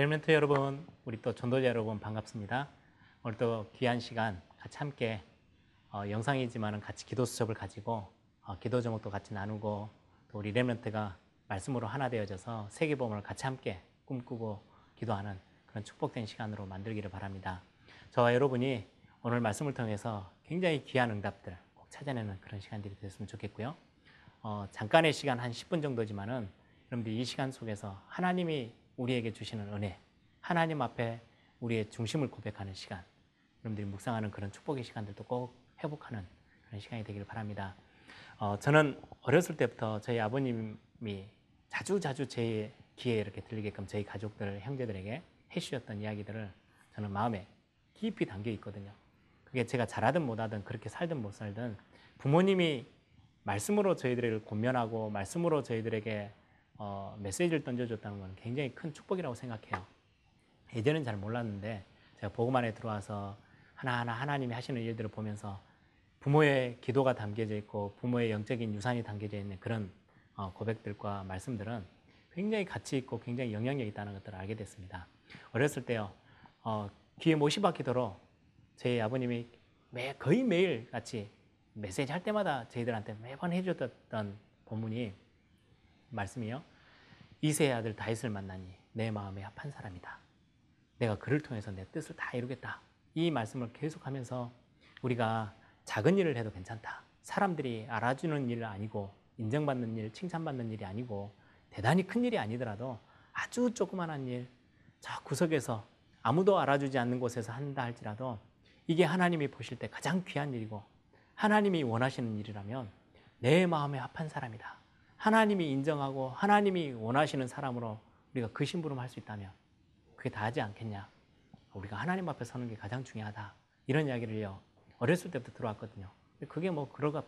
레멘트 여러분, 우리 또 전도자 여러분 반갑습니다. 오늘 또 귀한 시간 같이 함께 어, 영상이지만은 같이 기도 수첩을 가지고 어, 기도 제목도 같이 나누고 또 우리 레멘트가 말씀으로 하나 되어져서 세계보험을 같이 함께 꿈꾸고 기도하는 그런 축복된 시간으로 만들기를 바랍니다. 저와 여러분이 오늘 말씀을 통해서 굉장히 귀한 응답들 꼭 찾아내는 그런 시간들이 됐으면 좋겠고요. 어, 잠깐의 시간 한 10분 정도지만은 여러분들 이 시간 속에서 하나님이 우리에게 주시는 은혜, 하나님 앞에 우리의 중심을 고백하는 시간, 여러분들이 묵상하는 그런 축복의 시간들도 꼭 회복하는 그런 시간이 되기를 바랍니다. 어, 저는 어렸을 때부터 저희 아버님이 자주 자주 제 귀에 이렇게 들리게끔 저희 가족들, 형제들에게 해주셨던 이야기들을 저는 마음에 깊이 담겨 있거든요. 그게 제가 잘하든 못하든 그렇게 살든 못 살든 부모님이 말씀으로 저희들을 권면하고 말씀으로 저희들에게 어, 메시지를 던져줬다는 건 굉장히 큰 축복이라고 생각해요. 예전엔 잘 몰랐는데 제가 복음 안에 들어와서 하나하나 하나님이 하시는 일들을 보면서 부모의 기도가 담겨져 있고 부모의 영적인 유산이 담겨져 있는 그런 어, 고백들과 말씀들은 굉장히 가치 있고 굉장히 영향력이 있다는 것들을 알게 됐습니다. 어렸을 때요, 어, 귀에 못이 박히도록 저희 아버님이 매, 거의 매일 같이 메시지 할 때마다 저희들한테 매번 해주셨던 본문이 말씀이요. 이세의 아들 다윗을 만나니 내 마음에 합한 사람이다. 내가 그를 통해서 내 뜻을 다 이루겠다. 이 말씀을 계속하면서 우리가 작은 일을 해도 괜찮다. 사람들이 알아주는 일 아니고 인정받는 일, 칭찬받는 일이 아니고 대단히 큰 일이 아니더라도 아주 조그만한 일, 저 구석에서 아무도 알아주지 않는 곳에서 한다 할지라도 이게 하나님이 보실 때 가장 귀한 일이고 하나님이 원하시는 일이라면 내 마음에 합한 사람이다. 하나님이 인정하고 하나님이 원하시는 사람으로 우리가 그 심부름 할 수 있다면 그게 다 하지 않겠냐. 우리가 하나님 앞에 서는 게 가장 중요하다. 이런 이야기를요. 어렸을 때부터 들어왔거든요. 그게 뭐 그러가,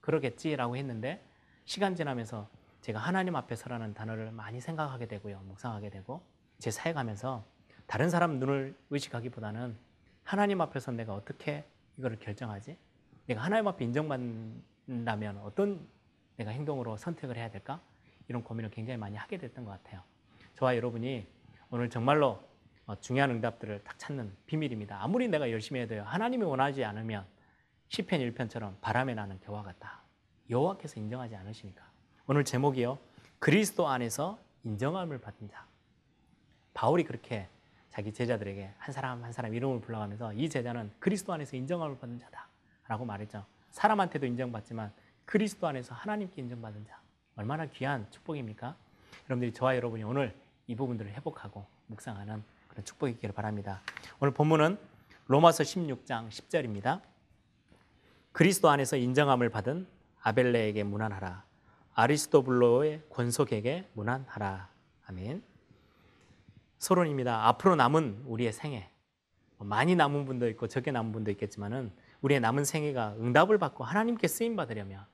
그러겠지라고 했는데 시간 지나면서 제가 하나님 앞에 서라는 단어를 많이 생각하게 되고요. 묵상하게 되고 제 사회 가면서 다른 사람 눈을 의식하기보다는 하나님 앞에서 내가 어떻게 이거를 결정하지? 내가 하나님 앞에 인정받는다면 어떤 내가 행동으로 선택을 해야 될까? 이런 고민을 굉장히 많이 하게 됐던 것 같아요. 저와 여러분이 오늘 정말로 중요한 응답들을 딱 찾는 비밀입니다. 아무리 내가 열심히 해도요. 하나님이 원하지 않으면 시편 1편처럼 바람에 나는 겨와 같다. 여호와께서 인정하지 않으시니까. 오늘 제목이요. 그리스도 안에서 인정함을 받은 자. 바울이 그렇게 자기 제자들에게 한 사람 한 사람 이름을 불러가면서 이 제자는 그리스도 안에서 인정함을 받은 자다. 라고 말했죠. 사람한테도 인정받지만 그리스도 안에서 하나님께 인정받은 자. 얼마나 귀한 축복입니까? 여러분들이 저와 여러분이 오늘 이 부분들을 회복하고 묵상하는 그런 축복이 있기를 바랍니다. 오늘 본문은 로마서 16장 10절입니다. 그리스도 안에서 인정함을 받은 아벨레에게 문안하라. 아리스토블로의 권속에게 문안하라. 아멘. 서론입니다. 앞으로 남은 우리의 생애 많이 남은 분도 있고 적게 남은 분도 있겠지만은 우리의 남은 생애가 응답을 받고 하나님께 쓰임 받으려면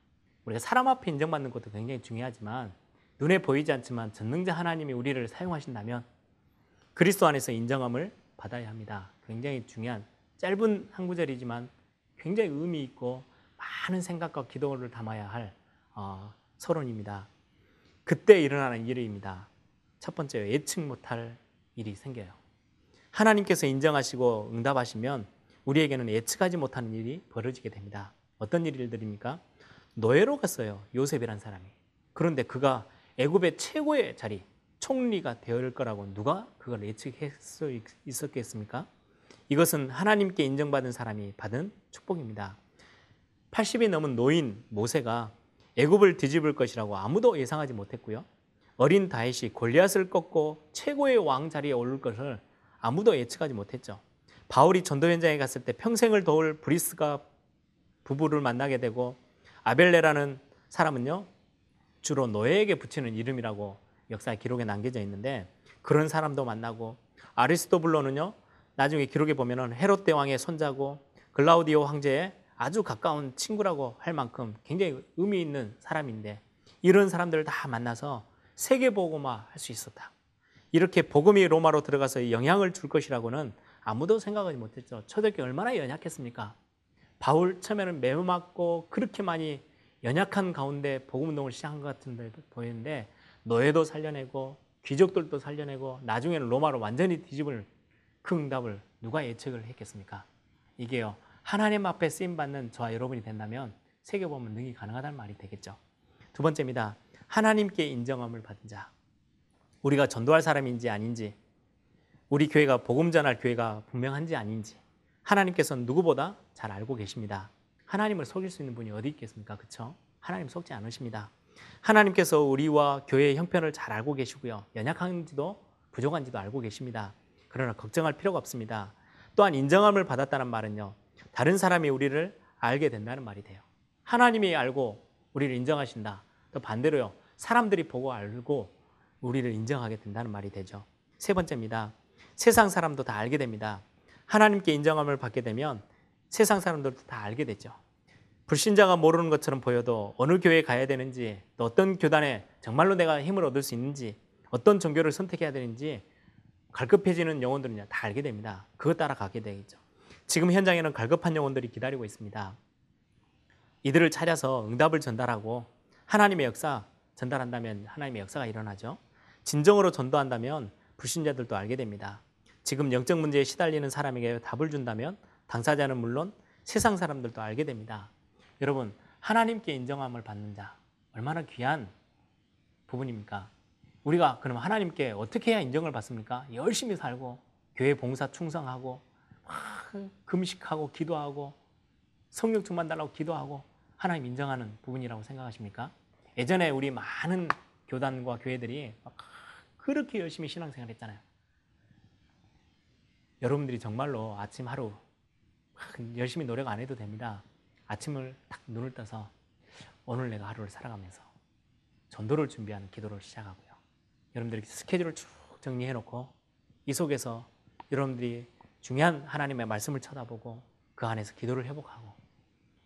우리가 사람 앞에 인정받는 것도 굉장히 중요하지만 눈에 보이지 않지만 전능자 하나님이 우리를 사용하신다면 그리스도 안에서 인정함을 받아야 합니다. 굉장히 중요한 짧은 한 구절이지만 굉장히 의미 있고 많은 생각과 기도를 담아야 할 어, 서론입니다. 그때 일어나는 일입니다. 첫 번째 예측 못할 일이 생겨요. 하나님께서 인정하시고 응답하시면 우리에게는 예측하지 못하는 일이 벌어지게 됩니다. 어떤 일들입니까? 노예로 갔어요. 요셉이란 사람이. 그런데 그가 애굽의 최고의 자리, 총리가 되을 거라고 누가 그걸 예측할 수 있었겠습니까? 이것은 하나님께 인정받은 사람이 받은 축복입니다. 80이 넘은 노인 모세가 애굽을 뒤집을 것이라고 아무도 예상하지 못했고요. 어린 다윗이 골리앗을 꺾고 최고의 왕 자리에 오를 것을 아무도 예측하지 못했죠. 바울이 전도 현장에 갔을 때 평생을 도울 브리스가 부부를 만나게 되고 아벨레라는 사람은요 주로 노예에게 붙이는 이름이라고 역사 기록에 남겨져 있는데 그런 사람도 만나고 아리스토블로는요 나중에 기록에 보면은 헤롯 대왕의 손자고 글라우디오 황제의 아주 가까운 친구라고 할 만큼 굉장히 의미 있는 사람인데 이런 사람들을 다 만나서 세계 복음화 할 수 있었다. 이렇게 복음이 로마로 들어가서 영향을 줄 것이라고는 아무도 생각하지 못했죠. 초대교회 얼마나 연약했습니까? 바울 처음에는 매우 맞고 그렇게 많이 연약한 가운데 복음 운동을 시작한 것 같은데 보이는데 노예도 살려내고 귀족들도 살려내고 나중에는 로마로 완전히 뒤집을 그 응답을 누가 예측을 했겠습니까? 이게요. 하나님 앞에 쓰임 받는 저와 여러분이 된다면 세계 보면 능히 가능하다는 말이 되겠죠. 두 번째입니다. 하나님께 인정함을 받은 자. 우리가 전도할 사람인지 아닌지, 우리 교회가 복음 전할 교회가 분명한지 아닌지 하나님께서는 누구보다 잘 알고 계십니다. 하나님을 속일 수 있는 분이 어디 있겠습니까? 그렇죠? 하나님 속지 않으십니다. 하나님께서 우리와 교회의 형편을 잘 알고 계시고요. 연약한지도 부족한지도 알고 계십니다. 그러나 걱정할 필요가 없습니다. 또한 인정함을 받았다는 말은요. 다른 사람이 우리를 알게 된다는 말이 돼요. 하나님이 알고 우리를 인정하신다. 또 반대로요. 사람들이 보고 알고 우리를 인정하게 된다는 말이 되죠. 세 번째입니다. 세상 사람도 다 알게 됩니다. 하나님께 인정함을 받게 되면 세상 사람들도 다 알게 되죠. 불신자가 모르는 것처럼 보여도 어느 교회에 가야 되는지, 또 어떤 교단에 정말로 내가 힘을 얻을 수 있는지, 어떤 종교를 선택해야 되는지 갈급해지는 영혼들은 다 알게 됩니다. 그것 따라 가게 되겠죠. 지금 현장에는 갈급한 영혼들이 기다리고 있습니다. 이들을 찾아서 응답을 전달하고 하나님의 역사 전달한다면 하나님의 역사가 일어나죠. 진정으로 전도한다면 불신자들도 알게 됩니다. 지금 영적 문제에 시달리는 사람에게 답을 준다면 당사자는 물론 세상 사람들도 알게 됩니다. 여러분, 하나님께 인정함을 받는 자 얼마나 귀한 부분입니까? 우리가 그럼 하나님께 어떻게 해야 인정을 받습니까? 열심히 살고 교회 봉사 충성하고 금식하고 기도하고 성령 충만 달라고 기도하고 하나님 인정하는 부분이라고 생각하십니까? 예전에 우리 많은 교단과 교회들이 그렇게 열심히 신앙생활 했잖아요. 여러분들이 정말로 아침 하루 열심히 노력 안 해도 됩니다. 아침을 딱 눈을 떠서 오늘 내가 하루를 살아가면서 전도를 준비하는 기도를 시작하고요. 여러분들이 스케줄을 쭉 정리해 놓고 이 속에서 여러분들이 중요한 하나님의 말씀을 쳐다보고 그 안에서 기도를 회복하고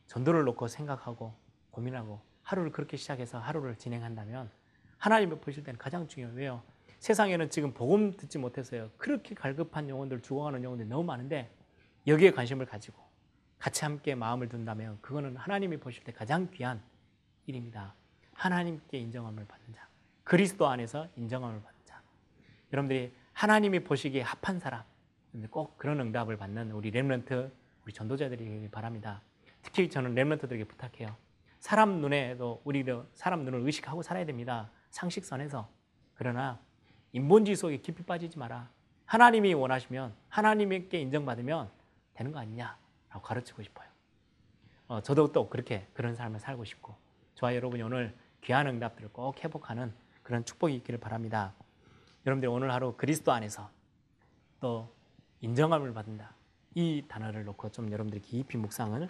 전도를 놓고 생각하고 고민하고 하루를 그렇게 시작해서 하루를 진행한다면 하나님을 보실 때는 가장 중요해요. 세상에는 지금 복음 듣지 못해서요. 그렇게 갈급한 영혼들, 죽어가는 영혼들이 너무 많은데 여기에 관심을 가지고 같이 함께 마음을 둔다면 그거는 하나님이 보실 때 가장 귀한 일입니다. 하나님께 인정함을 받는 자. 그리스도 안에서 인정함을 받는 자. 여러분들이 하나님이 보시기에 합한 사람, 꼭 그런 응답을 받는 우리 렘런트, 우리 전도자들이 바랍니다. 특히 저는 렘런트들에게 부탁해요. 사람 눈에도 우리도 사람 눈을 의식하고 살아야 됩니다. 상식선에서. 그러나 인본주의 속에 깊이 빠지지 마라. 하나님이 원하시면 하나님께 인정받으면 되는 거 아니냐라고 가르치고 싶어요. 어, 저도 또 그렇게 그런 삶을 살고 싶고 저와 여러분이 오늘 귀한 응답들을 꼭 회복하는 그런 축복이 있기를 바랍니다. 여러분들 오늘 하루 그리스도 안에서 또 인정함을 받는다. 이 단어를 놓고 좀 여러분들이 깊이 묵상을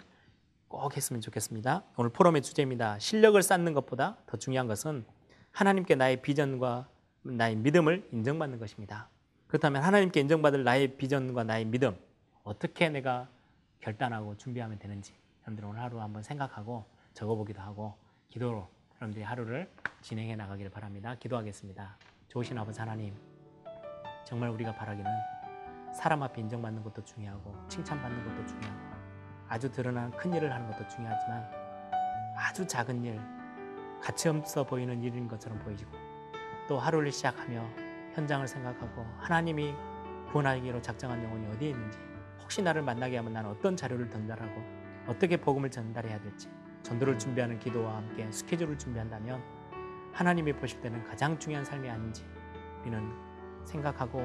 꼭 했으면 좋겠습니다. 오늘 포럼의 주제입니다. 실력을 쌓는 것보다 더 중요한 것은 하나님께 나의 비전과 나의 믿음을 인정받는 것입니다. 그렇다면 하나님께 인정받을 나의 비전과 나의 믿음 어떻게 내가 결단하고 준비하면 되는지 여러분들 오늘 하루 한번 생각하고 적어보기도 하고 기도로 여러분들이 하루를 진행해 나가기를 바랍니다. 기도하겠습니다. 좋으신 아버지 하나님 정말 우리가 바라기는 사람 앞에 인정받는 것도 중요하고 칭찬받는 것도 중요하고 아주 드러난 큰 일을 하는 것도 중요하지만 아주 작은 일, 가치 없어 보이는 일인 것처럼 보이고 또 하루를 시작하며 현장을 생각하고 하나님이 구원하기로 작정한 영혼이 어디에 있는지 혹시 나를 만나게 하면 나는 어떤 자료를 전달하고 어떻게 복음을 전달해야 될지 전도를 준비하는 기도와 함께 스케줄을 준비한다면 하나님이 보실 때는 가장 중요한 삶이 아닌지 우리는 생각하고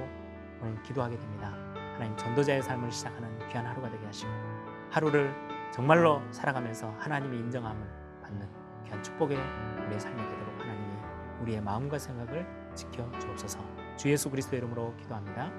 오늘 기도하게 됩니다. 하나님 전도자의 삶을 시작하는 귀한 하루가 되게 하시고 하루를 정말로 살아가면서 하나님의 인정함을 받는 귀한 축복의 우리의 삶이 되도록 우리의 마음과 생각을 지켜 주옵소서. 주 예수 그리스도 이름으로 기도합니다.